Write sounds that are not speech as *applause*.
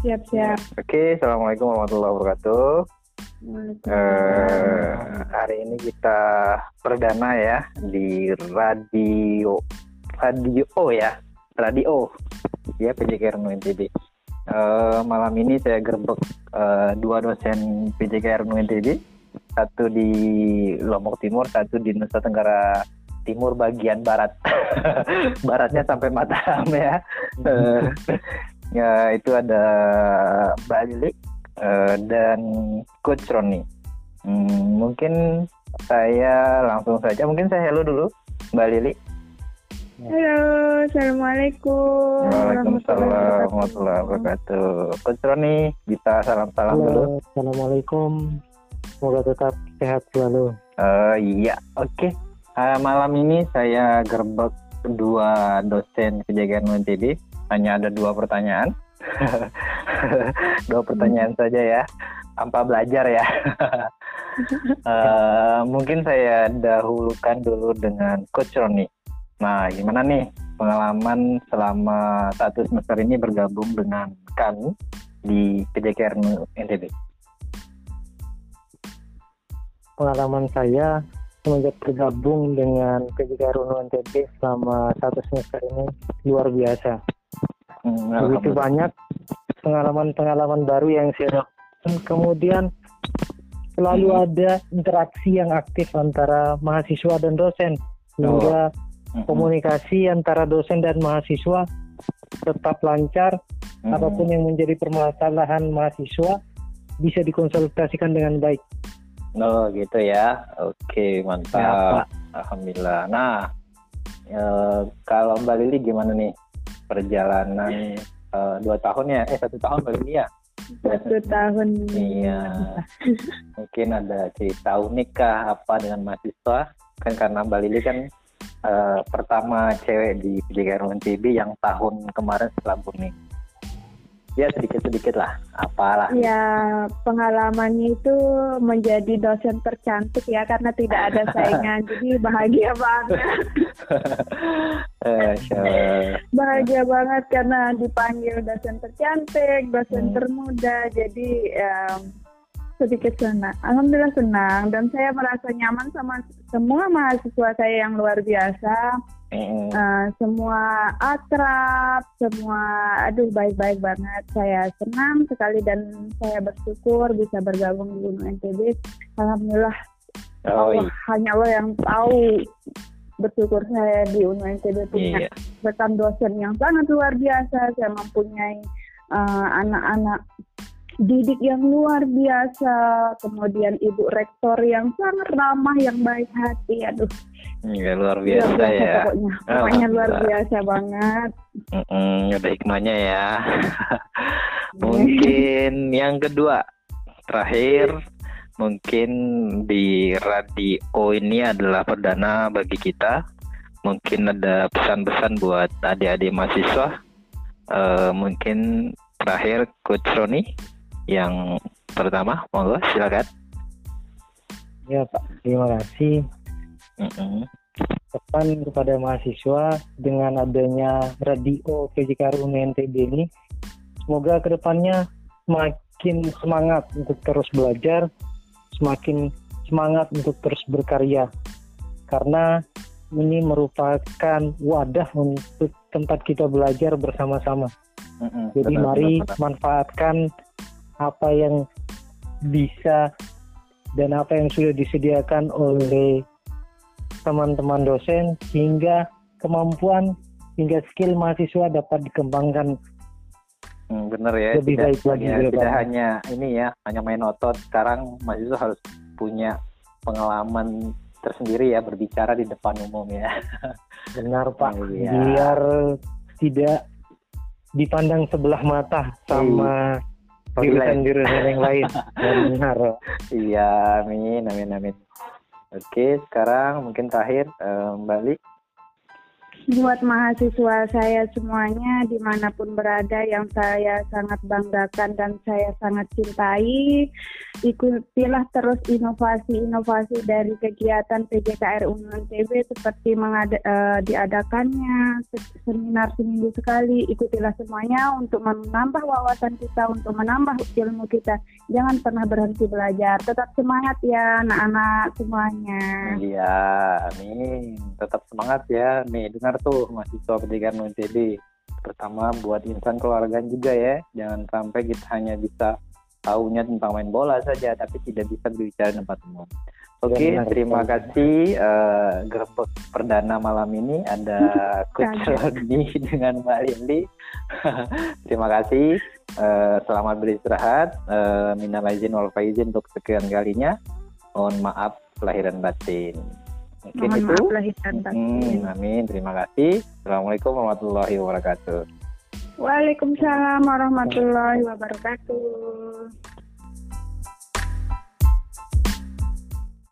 Siap-siap. Oke, assalamualaikum warahmatullahi wabarakatuh. Eh, hari ini kita perdana ya di radio radio ya radio ya PJKR NTB. Eh, malam ini saya gerbek eh, dua dosen PJKR NTB, satu di Lombok Timur, satu di Nusa Tenggara Timur bagian barat. *laughs* Baratnya sampai Mataram ya. Ya itu ada Mbak Lili eh, dan Coach Roni. Hmm, mungkin saya langsung saja, mungkin saya hello dulu, Mbak Lili. Halo, assalamualaikum. Waalaikumsalam warahmatullahi wabarakatuh. Coach Roni, bisa salam-salam dulu. Assalamualaikum. Semoga tetap sehat selalu. Eh, iya, oke. Eh, malam ini saya gerbek dua dosen kejagaan UNTB. Hanya ada dua pertanyaan. *laughs* dua pertanyaan saja ya. Tanpa belajar ya. *laughs* Eh, mungkin saya dahulukan dulu dengan Coach Roni. Nah, gimana nih pengalaman selama satu semester ini bergabung dengan kami di PJKR NTB? Pengalaman saya semenjak bergabung dengan PJK Runo NTB selama satu semester ini luar biasa. Hmm, Begitu banyak pengalaman-pengalaman baru yang saya lakukan. Kemudian selalu Hmm. ada interaksi yang aktif antara mahasiswa dan dosen. Sehingga Mm-mm. komunikasi antara dosen dan mahasiswa tetap lancar. Mm-mm. apa pun yang menjadi permasalahan mahasiswa bisa dikonsultasikan dengan baik. Oh gitu ya. Oke Ya, mantap. Alhamdulillah. Nah eh, kalau Mbak Lili gimana nih perjalanan eh, dua tahun ya? Eh satu tahun Lili ya? Satu tahun. Iya. Mungkin ada cerita unik kah apa dengan mahasiswa? Kan karena Mbak Lili kan eh, pertama cewek di PJKR UNTB yang tahun kemarin setelah Bumi. Ya sedikit-sedikit lah. Apalah. Ya, pengalamannya itu menjadi dosen tercantik ya karena tidak ada *laughs* saingan. Jadi bahagia banget. *laughs* Eh, Bahagia banget karena dipanggil dosen tercantik, dosen Hmm. termuda. Jadi em, sedikit senang. Alhamdulillah senang dan saya merasa nyaman sama semua mahasiswa saya yang luar biasa. Eh, semua akrab, semua aduh baik-baik banget. Saya senang sekali dan saya bersyukur bisa bergabung di Gunung NTB. Alhamdulillah Oh Allah, hanya Allah yang tahu bersyukur saya di Unu NTB punya iya. rekan dosen yang sangat luar biasa. Saya mempunyai eh, anak-anak didik yang luar biasa, kemudian ibu rektor yang sangat ramah, yang baik hati. Aduh, Iya luar luar biasa biasa ya. pokoknya. Pokoknya luar biasa banget. Mm-mm, ada hikmahnya ya. *laughs* mungkin yang kedua, terakhir, mungkin di radio ini adalah perdana bagi kita. Mungkin ada pesan-pesan buat adik-adik mahasiswa. Eh, mungkin terakhir Coach Roni yang pertama, monggo silakan. Ya Pak, terima kasih. Pesan kepada mahasiswa dengan adanya radio PJK NTB ini, semoga ke depannya semakin semangat untuk terus belajar, semakin semangat untuk terus berkarya. Karena ini merupakan wadah untuk tempat kita belajar bersama-sama. Mm-mm, Jadi benar, mari benar, benar. manfaatkan apa yang bisa dan apa yang sudah disediakan oleh teman-teman dosen hingga kemampuan hingga skill mahasiswa dapat dikembangkan Hmm, bener ya. lebih tidak, baik lagi ya, tidak depan. hanya ini ya, hanya main otot. Sekarang mahasiswa harus punya pengalaman tersendiri ya berbicara di depan umum ya. *laughs* Benar Pak, Iya. biar tidak dipandang sebelah mata sama jurusan-jurusan yang lain. *laughs* Benar. Iya, amin, amin, amin. Oke, sekarang mungkin terakhir Mbak Li. Buat mahasiswa saya semuanya di mana pun berada yang saya sangat banggakan dan saya sangat cintai ikutilah terus inovasi-inovasi dari kegiatan PJKR Unun TB seperti mengada, uh, diadakannya seminar seminggu sekali. Ikutilah semuanya untuk menambah wawasan kita untuk menambah ilmu kita. Jangan pernah berhenti belajar. Tetap semangat ya anak-anak semuanya. Iya amin. Tetap semangat ya nih dengar tuh mahasiswa pendidikan UNTB pertama buat insan keluarga juga ya jangan sampai kita hanya bisa tahunya tentang main bola saja tapi tidak bisa berbicara tempat umum Oke, okay, ya, terima kasih uh, gerbek perdana malam ini ada *laughs* Coach Rodi *laughs* dengan Mbak Lili. *laughs* terima kasih. Uh, selamat beristirahat. Uh, Minal izin wal faizin untuk sekian kalinya. Mohon maaf kelahiran batin. Mungkin Mohon itu. Maaf Hmm, amin. Terima kasih. Assalamualaikum warahmatullahi wabarakatuh. Waalaikumsalam warahmatullahi wabarakatuh.